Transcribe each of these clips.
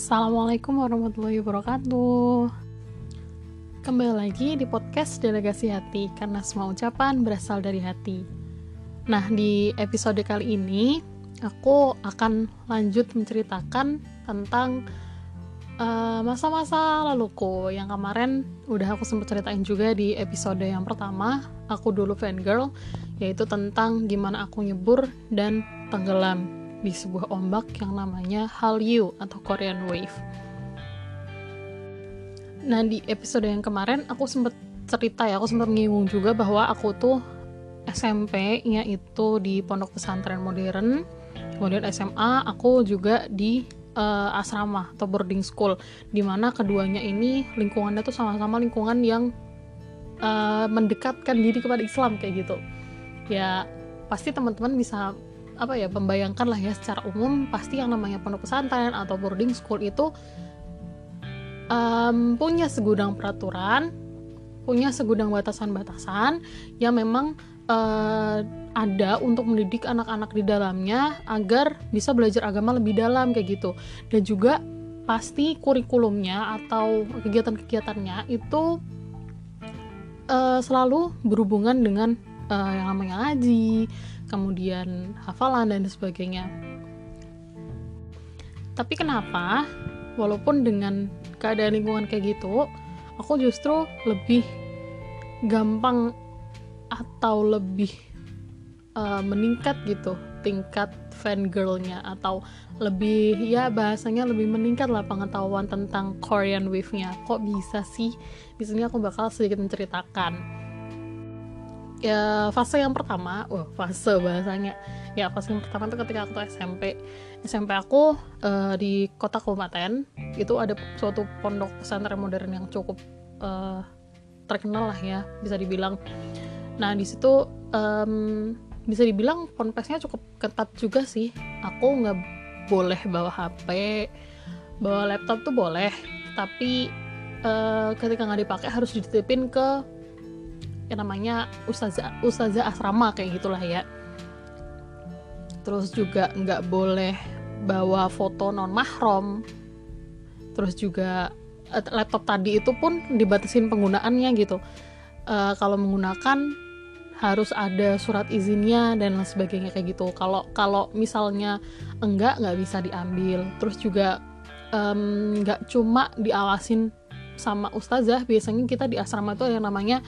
Assalamualaikum warahmatullahi wabarakatuh. Kembali lagi di podcast Delegasi Hati karena semua ucapan berasal dari hati. Nah, di episode kali ini aku akan lanjut menceritakan tentang uh, masa-masa laluku yang kemarin udah aku sempat ceritain juga di episode yang pertama, aku dulu fangirl, yaitu tentang gimana aku nyebur dan tenggelam di sebuah ombak yang namanya Hallyu atau Korean Wave. Nah di episode yang kemarin aku sempat cerita ya, aku sempat menyinggung juga bahwa aku tuh SMP-nya itu di pondok pesantren modern, kemudian SMA aku juga di uh, asrama atau boarding school, di mana keduanya ini lingkungannya tuh sama-sama lingkungan yang uh, mendekatkan diri kepada Islam kayak gitu. Ya pasti teman-teman bisa apa ya membayangkan lah ya secara umum pasti yang namanya pondok pesantren atau boarding school itu um, punya segudang peraturan punya segudang batasan-batasan yang memang uh, ada untuk mendidik anak-anak di dalamnya agar bisa belajar agama lebih dalam kayak gitu. Dan juga pasti kurikulumnya atau kegiatan-kegiatannya itu uh, selalu berhubungan dengan uh, yang namanya ngaji kemudian hafalan dan sebagainya. Tapi kenapa walaupun dengan keadaan lingkungan kayak gitu, aku justru lebih gampang atau lebih uh, meningkat gitu tingkat fangirlnya atau lebih ya bahasanya lebih meningkat lah pengetahuan tentang Korean Wave-nya. Kok bisa sih? Di sini aku bakal sedikit menceritakan ya fase yang pertama, wah fase bahasanya. Ya fase yang pertama itu ketika aku SMP. SMP aku uh, di kota kabupaten itu ada suatu pondok pesantren modern yang cukup uh, terkenal lah ya bisa dibilang. Nah di situ um, bisa dibilang ponpesnya cukup ketat juga sih. Aku nggak boleh bawa HP, bawa laptop tuh boleh, tapi uh, ketika nggak dipakai harus dititipin ke yang namanya ustazah ustazah asrama kayak gitulah ya. Terus juga nggak boleh bawa foto non mahrom terus juga eh, laptop tadi itu pun dibatasin penggunaannya gitu. Uh, kalau menggunakan harus ada surat izinnya dan lain sebagainya kayak gitu. Kalau kalau misalnya enggak nggak bisa diambil. Terus juga nggak um, cuma diawasin sama ustazah biasanya kita di asrama itu ada yang namanya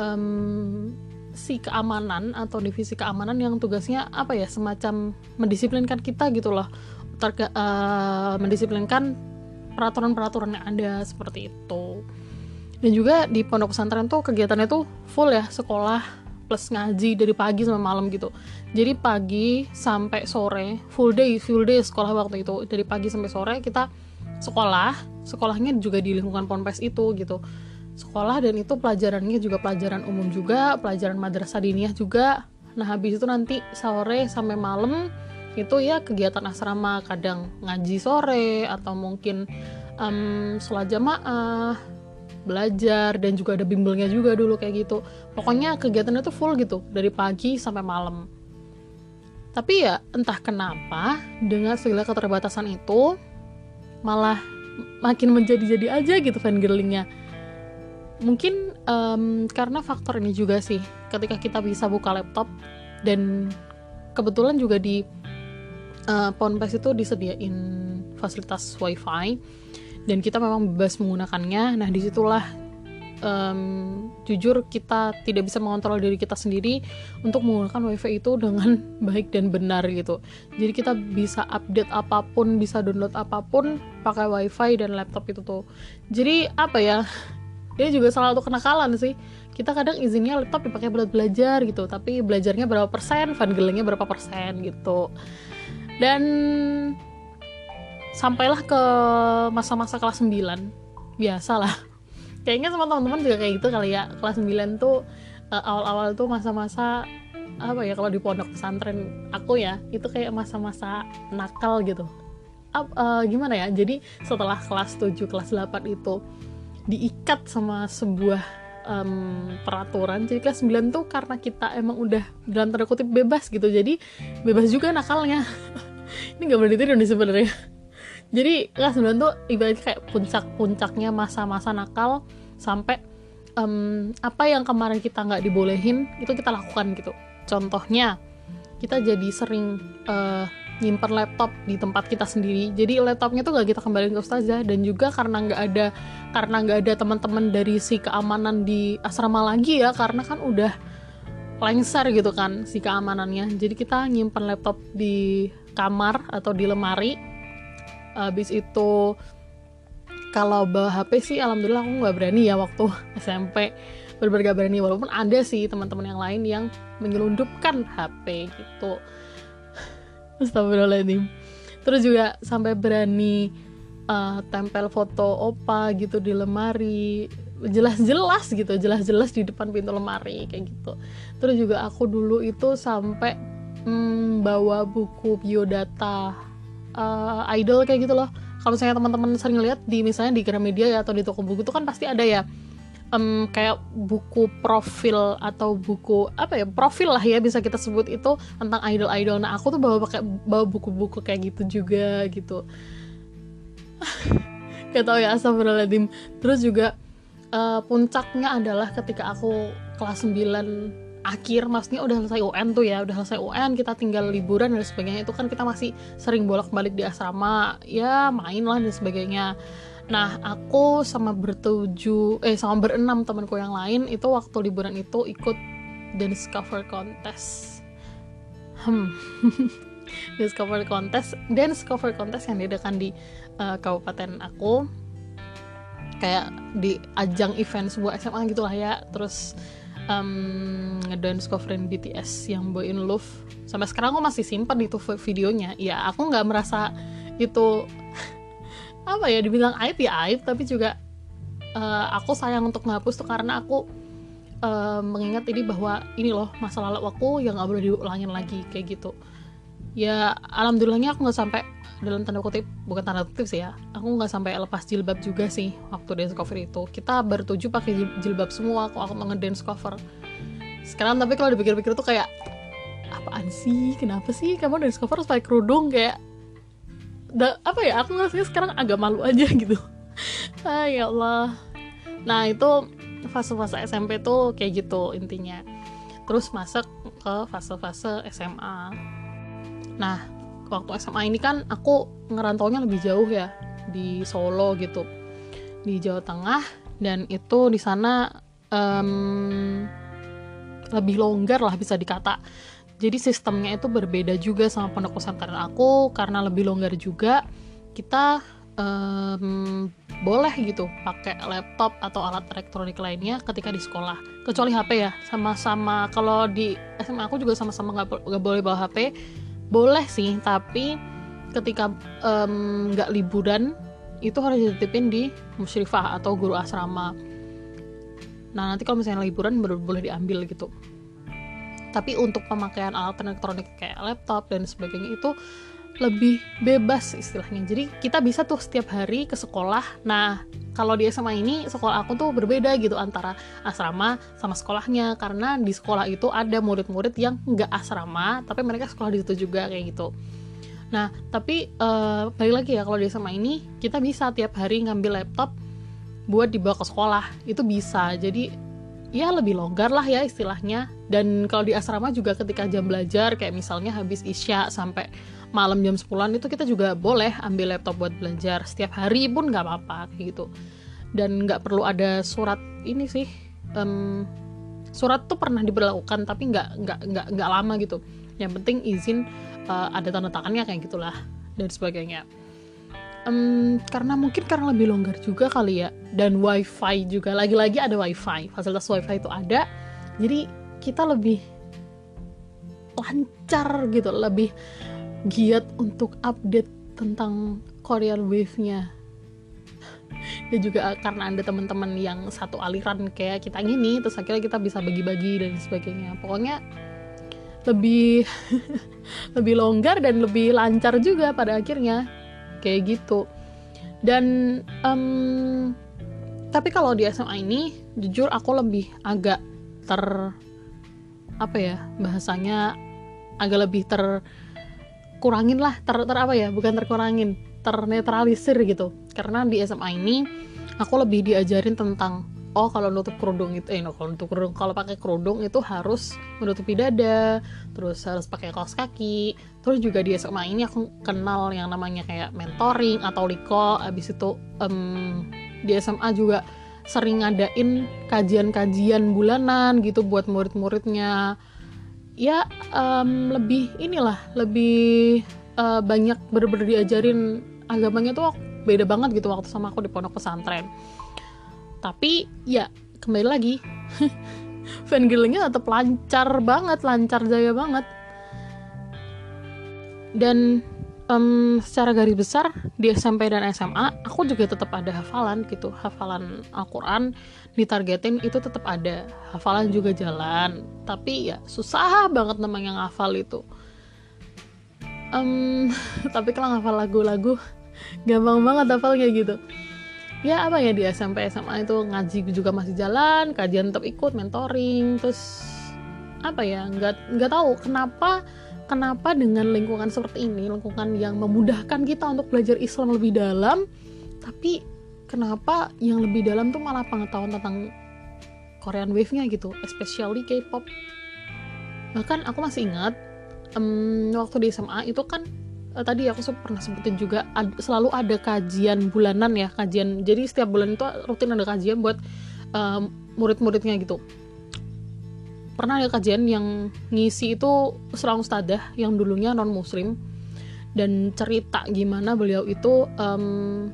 um, si keamanan atau divisi keamanan yang tugasnya apa ya semacam mendisiplinkan kita gitu loh. Terga, uh, mendisiplinkan peraturan-peraturan yang ada seperti itu. Dan juga di pondok pesantren tuh kegiatannya tuh full ya sekolah plus ngaji dari pagi sampai malam gitu. Jadi pagi sampai sore full day full day sekolah waktu itu. Dari pagi sampai sore kita sekolah sekolahnya juga di lingkungan ponpes itu gitu sekolah dan itu pelajarannya juga pelajaran umum juga pelajaran madrasah diniyah juga. Nah habis itu nanti sore sampai malam itu ya kegiatan asrama kadang ngaji sore atau mungkin um, sholat jamaah belajar dan juga ada bimbelnya juga dulu kayak gitu. Pokoknya kegiatannya tuh full gitu dari pagi sampai malam. Tapi ya entah kenapa dengan segala keterbatasan itu malah makin menjadi-jadi aja gitu fangirlingnya mungkin um, karena faktor ini juga sih ketika kita bisa buka laptop dan kebetulan juga di uh, Ponpes itu disediain fasilitas wifi dan kita memang bebas menggunakannya. Nah di situlah um, jujur kita tidak bisa mengontrol diri kita sendiri untuk menggunakan wifi itu dengan baik dan benar gitu. Jadi kita bisa update apa pun bisa download apa pun pakai wifi dan laptop itu tuh. Jadi apa ya ini juga salah satu kenakalan sih. Kita kadang izinnya laptop dipakai buat belajar gitu tapi belajarnya berapa persen fangelingnya berapa persen gitu. Dan sampailah ke masa-masa kelas 9 biasa lah. Kayaknya sama teman-teman juga kayak gitu kali ya. Kelas 9 tuh uh, awal-awal tuh masa-masa apa ya kalau di pondok pesantren aku ya itu kayak masa-masa nakal gitu. Uh, uh, gimana ya? Jadi setelah kelas 7 kelas 8 itu diikat sama sebuah um, peraturan. Jadi kelas 9 tuh karena kita emang udah dalam tanda kutip bebas gitu. Jadi bebas juga nakalnya. Ini nggak boleh ditiru nih sebenarnya. Jadi kelas 9 tuh ibaratnya kayak puncak-puncaknya masa-masa nakal sampai um, apa yang kemarin kita nggak dibolehin itu kita lakukan gitu. Contohnya kita jadi sering uh, nyimpen laptop di tempat kita sendiri. Jadi laptopnya tuh gak kita kembaliin ke ustazah. Dan juga karena nggak ada karena nggak ada teman-teman dari si keamanan di asrama lagi ya karena kan udah lengser gitu kan si keamanannya. Jadi kita nyimpen laptop di kamar atau di lemari. Habis itu kalau bawa HP sih alhamdulillah aku nggak berani ya waktu SMP bener-bener gak berani walaupun ada sih teman-teman yang lain yang menyelundupkan HP gitu Astagfirullahaladzim. Terus juga sampai berani uh, tempel foto opa gitu di lemari. Jelas-jelas gitu jelas-jelas di depan pintu lemari kayak gitu. Terus juga aku dulu itu sampai hmm, bawa buku biodata uh, idol kayak gitu loh. Kalau misalnya teman-teman sering lihat di misalnya di Gramedia ya atau di toko buku itu kan pasti ada ya um, kayak buku profil atau buku apa ya profil lah ya bisa kita sebut itu tentang idol-idol. Nah aku tuh bawa pakai bawa buku-buku kayak gitu juga gitu. Gak tau ya astagfirullahaladzim. Terus juga uh, puncaknya adalah ketika aku kelas 9 akhir maksudnya udah selesai UN tuh ya udah selesai UN kita tinggal liburan dan sebagainya itu kan kita masih sering bolak balik di asrama ya main lah dan sebagainya Nah, aku sama bertujuh eh sama berenam temanku yang lain itu waktu liburan itu ikut dance cover contest. Hmm. dance cover contest, dance cover contest yang diadakan di uh, kabupaten aku. Kayak di ajang event sebuah SMA gitu lah ya. Terus um, ngedance coverin BTS yang Boy in Love. Sampai sekarang aku masih simpan itu videonya. Ya, aku nggak merasa itu apa ya dibilang aib ya aib tapi juga uh, aku sayang untuk ngapus tuh karena aku uh, mengingat ini bahwa ini loh masa lalu aku yang gak boleh diulangin lagi kayak gitu. Ya alhamdulillahnya aku nggak sampai dalam tanda kutip bukan tanda kutip sih ya aku nggak sampai lepas jilbab juga sih waktu dance cover itu. Kita bertuju pakai jilbab semua aku aku ngedance cover. Sekarang tapi kalau dipikir-pikir tuh kayak apaan sih? Kenapa sih? Kamu dance cover harus pakai kerudung kayak da, apa ya aku ngerasa sekarang agak malu aja gitu. Ah ya Allah. Nah itu fase-fase SMP tuh kayak gitu intinya. Terus masuk ke fase-fase SMA nah waktu SMA ini kan aku ngerantaunya lebih jauh ya di Solo gitu. Di Jawa Tengah dan itu di sana um, lebih longgar lah bisa dikata jadi sistemnya itu berbeda juga sama pondok pesantren aku karena lebih longgar juga. Kita um, boleh gitu pakai laptop atau alat elektronik lainnya ketika di sekolah. Kecuali HP ya sama-sama. Kalau di SMA aku juga sama-sama nggak boleh bawa HP boleh sih tapi ketika nggak um, liburan itu harus dititipin di musyrifah atau guru asrama. Nah nanti kalau misalnya liburan baru boleh diambil gitu tapi untuk pemakaian alat elektronik kayak laptop dan sebagainya itu lebih bebas istilahnya. Jadi kita bisa tuh setiap hari ke sekolah. Nah kalau di SMA ini sekolah aku tuh berbeda gitu antara asrama sama sekolahnya. Karena di sekolah itu ada murid-murid yang nggak asrama tapi mereka sekolah di situ juga kayak gitu. Nah tapi uh, balik lagi ya kalau di SMA ini kita bisa tiap hari ngambil laptop buat dibawa ke sekolah. Itu bisa. Jadi ya lebih longgar lah ya istilahnya. Dan kalau di asrama juga ketika jam belajar kayak misalnya habis isya sampai malam jam 10 itu kita juga boleh ambil laptop buat belajar. Setiap hari pun nggak apa-apa gitu. Dan nggak perlu ada surat ini sih um, surat tuh pernah diberlakukan tapi nggak nggak nggak nggak lama gitu. Yang penting izin uh, ada tanda tangannya kayak gitulah dan sebagainya um, karena mungkin karena lebih longgar juga kali ya. Dan wifi juga. Lagi-lagi ada wifi. Fasilitas wifi itu ada. Jadi kita lebih lancar gitu. Lebih giat untuk update tentang Korean Wave-nya. Dan juga karena ada teman-teman yang satu aliran kayak kita gini terus akhirnya kita bisa bagi-bagi dan sebagainya. Pokoknya lebih lebih longgar dan lebih lancar juga pada akhirnya kayak gitu. Dan um, tapi kalau di SMA ini jujur aku lebih agak ter apa ya bahasanya agak lebih terkurangin lah ter, ter apa ya bukan terkurangin ternetralisir gitu. Karena di SMA ini aku lebih diajarin tentang oh kalau nutup kerudung itu eh no, kalau nutup kerudung kalau pakai kerudung itu harus menutupi dada terus harus pakai kaos kaki terus juga di SMA ini aku kenal yang namanya kayak mentoring atau liko. Abis itu um, di SMA juga sering ngadain kajian-kajian bulanan gitu buat murid-muridnya. Ya um, lebih inilah lebih uh, banyak bener-bener diajarin. Agamanya tuh beda banget gitu waktu sama aku di pondok pesantren. Tapi ya kembali lagi fangirlingnya tetap lancar banget lancar jaya banget dan um, secara garis besar di SMP dan SMA aku juga tetap ada hafalan gitu. Hafalan Al-Quran ditargetin itu tetap ada. Hafalan juga jalan. Tapi ya susah banget namanya ngafal itu. Um, tapi kalau ngafal lagu-lagu gampang banget hafalnya gitu. Ya apa ya di SMP SMA itu ngaji juga masih jalan kajian tetap ikut mentoring terus apa ya nggak nggak tahu kenapa kenapa dengan lingkungan seperti ini lingkungan yang memudahkan kita untuk belajar Islam lebih dalam tapi kenapa yang lebih dalam tuh malah pengetahuan tentang Korean wave-nya gitu especially K-pop. Bahkan aku masih ingat um, waktu di SMA itu kan uh, tadi aku pernah sebutin juga ad, selalu ada kajian bulanan ya kajian jadi setiap bulan itu rutin ada kajian buat uh, murid-muridnya gitu pernah ada kajian yang ngisi itu seorang ustadzah yang dulunya non muslim dan cerita gimana beliau itu um,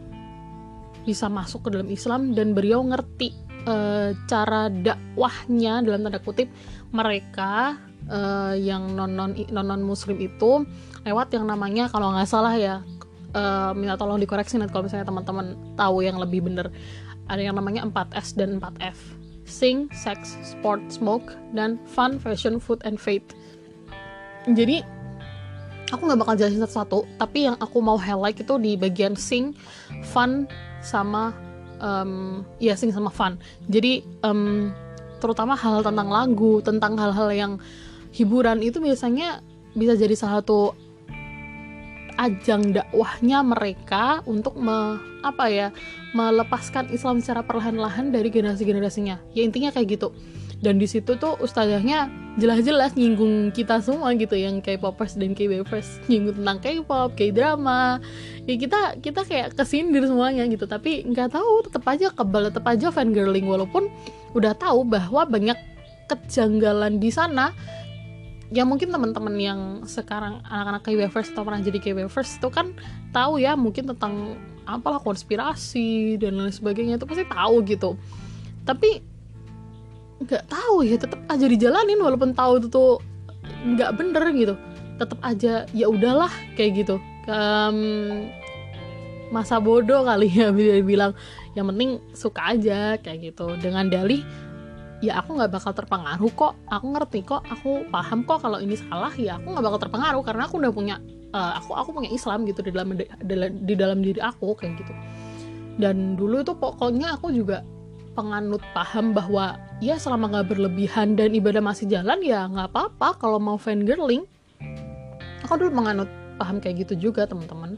bisa masuk ke dalam Islam dan beliau ngerti uh, cara dakwahnya dalam tanda kutip mereka uh, yang non non non non muslim itu lewat yang namanya kalau nggak salah ya uh, minta tolong dikoreksi nanti kalau misalnya teman-teman tahu yang lebih bener. Ada yang namanya 4S dan 4F Sing, Sex, Sport, Smoke, dan Fun, Fashion, Food, and Faith jadi aku nggak bakal jelasin satu-satu tapi yang aku mau highlight itu di bagian Sing, Fun, sama um, ya Sing sama Fun. Jadi um, terutama hal, -hal tentang lagu tentang hal-hal yang hiburan itu biasanya bisa jadi salah satu ajang dakwahnya mereka untuk me, apa ya melepaskan Islam secara perlahan-lahan dari generasi-generasinya. Ya intinya kayak gitu. Dan di situ tuh ustazahnya jelas-jelas nyinggung kita semua gitu yang K-popers dan K-wavers nyinggung tentang K-pop, K-drama. Ya kita kita kayak kesindir semuanya gitu. Tapi nggak tahu tetap aja kebal tetap aja fangirling. Walaupun udah tahu bahwa banyak kejanggalan di sana ya mungkin teman-teman yang sekarang anak-anak K-Wavers atau pernah jadi K-Wavers itu kan tahu ya mungkin tentang apalah konspirasi dan lain sebagainya itu pasti tahu gitu. Tapi nggak tahu ya tetap aja dijalanin walaupun tahu itu tuh nggak bener gitu. Tetap aja ya udahlah kayak gitu. Um, masa bodoh kali ya bila bilang yang penting suka aja kayak gitu. Dengan dalih ya aku nggak bakal terpengaruh kok. Aku ngerti kok aku paham kok kalau ini salah. Ya aku nggak bakal terpengaruh karena aku udah punya uh, aku aku punya Islam gitu di dalam di dalam diri aku kayak gitu. Dan dulu itu pokoknya aku juga penganut paham bahwa ya selama nggak berlebihan dan ibadah masih jalan ya nggak apa-apa kalau mau fangirling. Aku dulu menganut paham kayak gitu juga teman-teman.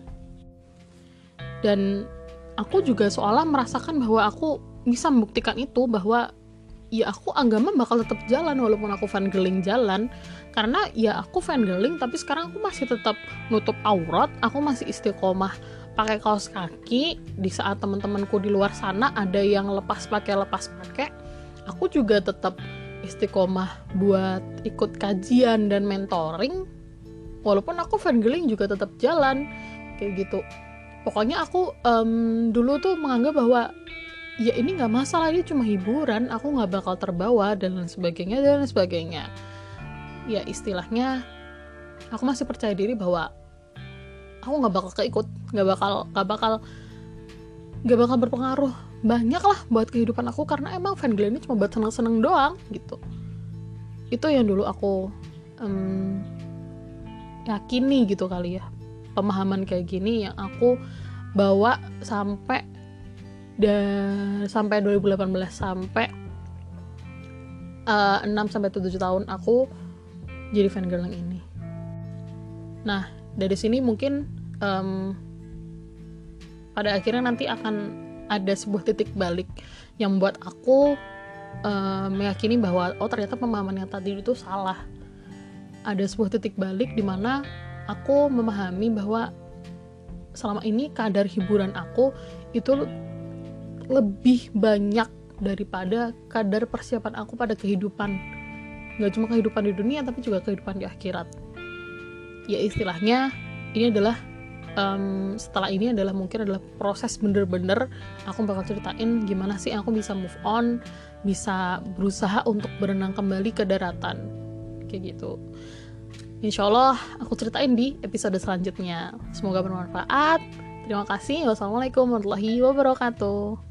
Dan aku juga seolah merasakan bahwa aku bisa membuktikan itu bahwa ya aku agama bakal tetap jalan walaupun aku fangirling jalan. Karena ya aku fangirling tapi sekarang aku masih tetap nutup aurat aku masih istiqomah pakai kaos kaki. Di saat teman-temanku di luar sana ada yang lepas pakai lepas pakai aku juga tetap istiqomah buat ikut kajian dan mentoring. Walaupun aku fangirling juga tetap jalan kayak gitu. Pokoknya aku um, dulu tuh menganggap bahwa ya ini nggak masalah ini cuma hiburan aku nggak bakal terbawa dan lain sebagainya dan lain sebagainya. Ya istilahnya aku masih percaya diri bahwa aku nggak bakal keikut nggak bakal nggak bakal nggak bakal berpengaruh banyak lah buat kehidupan aku karena emang fan ini cuma buat seneng-seneng doang gitu. Itu yang dulu aku um, yakini gitu kali ya. Pemahaman kayak gini yang aku bawa sampai dan sampai 2018 sampai uh, 6 sampai 7 tahun aku jadi fan girl yang ini. Nah, dari sini mungkin um, pada akhirnya nanti akan ada sebuah titik balik yang membuat aku uh, meyakini bahwa oh ternyata pemahaman yang tadi itu salah ada sebuah titik balik di mana aku memahami bahwa selama ini kadar hiburan aku itu lebih banyak daripada kadar persiapan aku pada kehidupan nggak cuma kehidupan di dunia tapi juga kehidupan di akhirat ya istilahnya ini adalah um, setelah ini adalah mungkin adalah proses bener-bener aku bakal ceritain gimana sih aku bisa move on bisa berusaha untuk berenang kembali ke daratan kayak gitu Insya Allah aku ceritain di episode selanjutnya. Semoga bermanfaat. Terima kasih. Wassalamualaikum warahmatullahi wabarakatuh.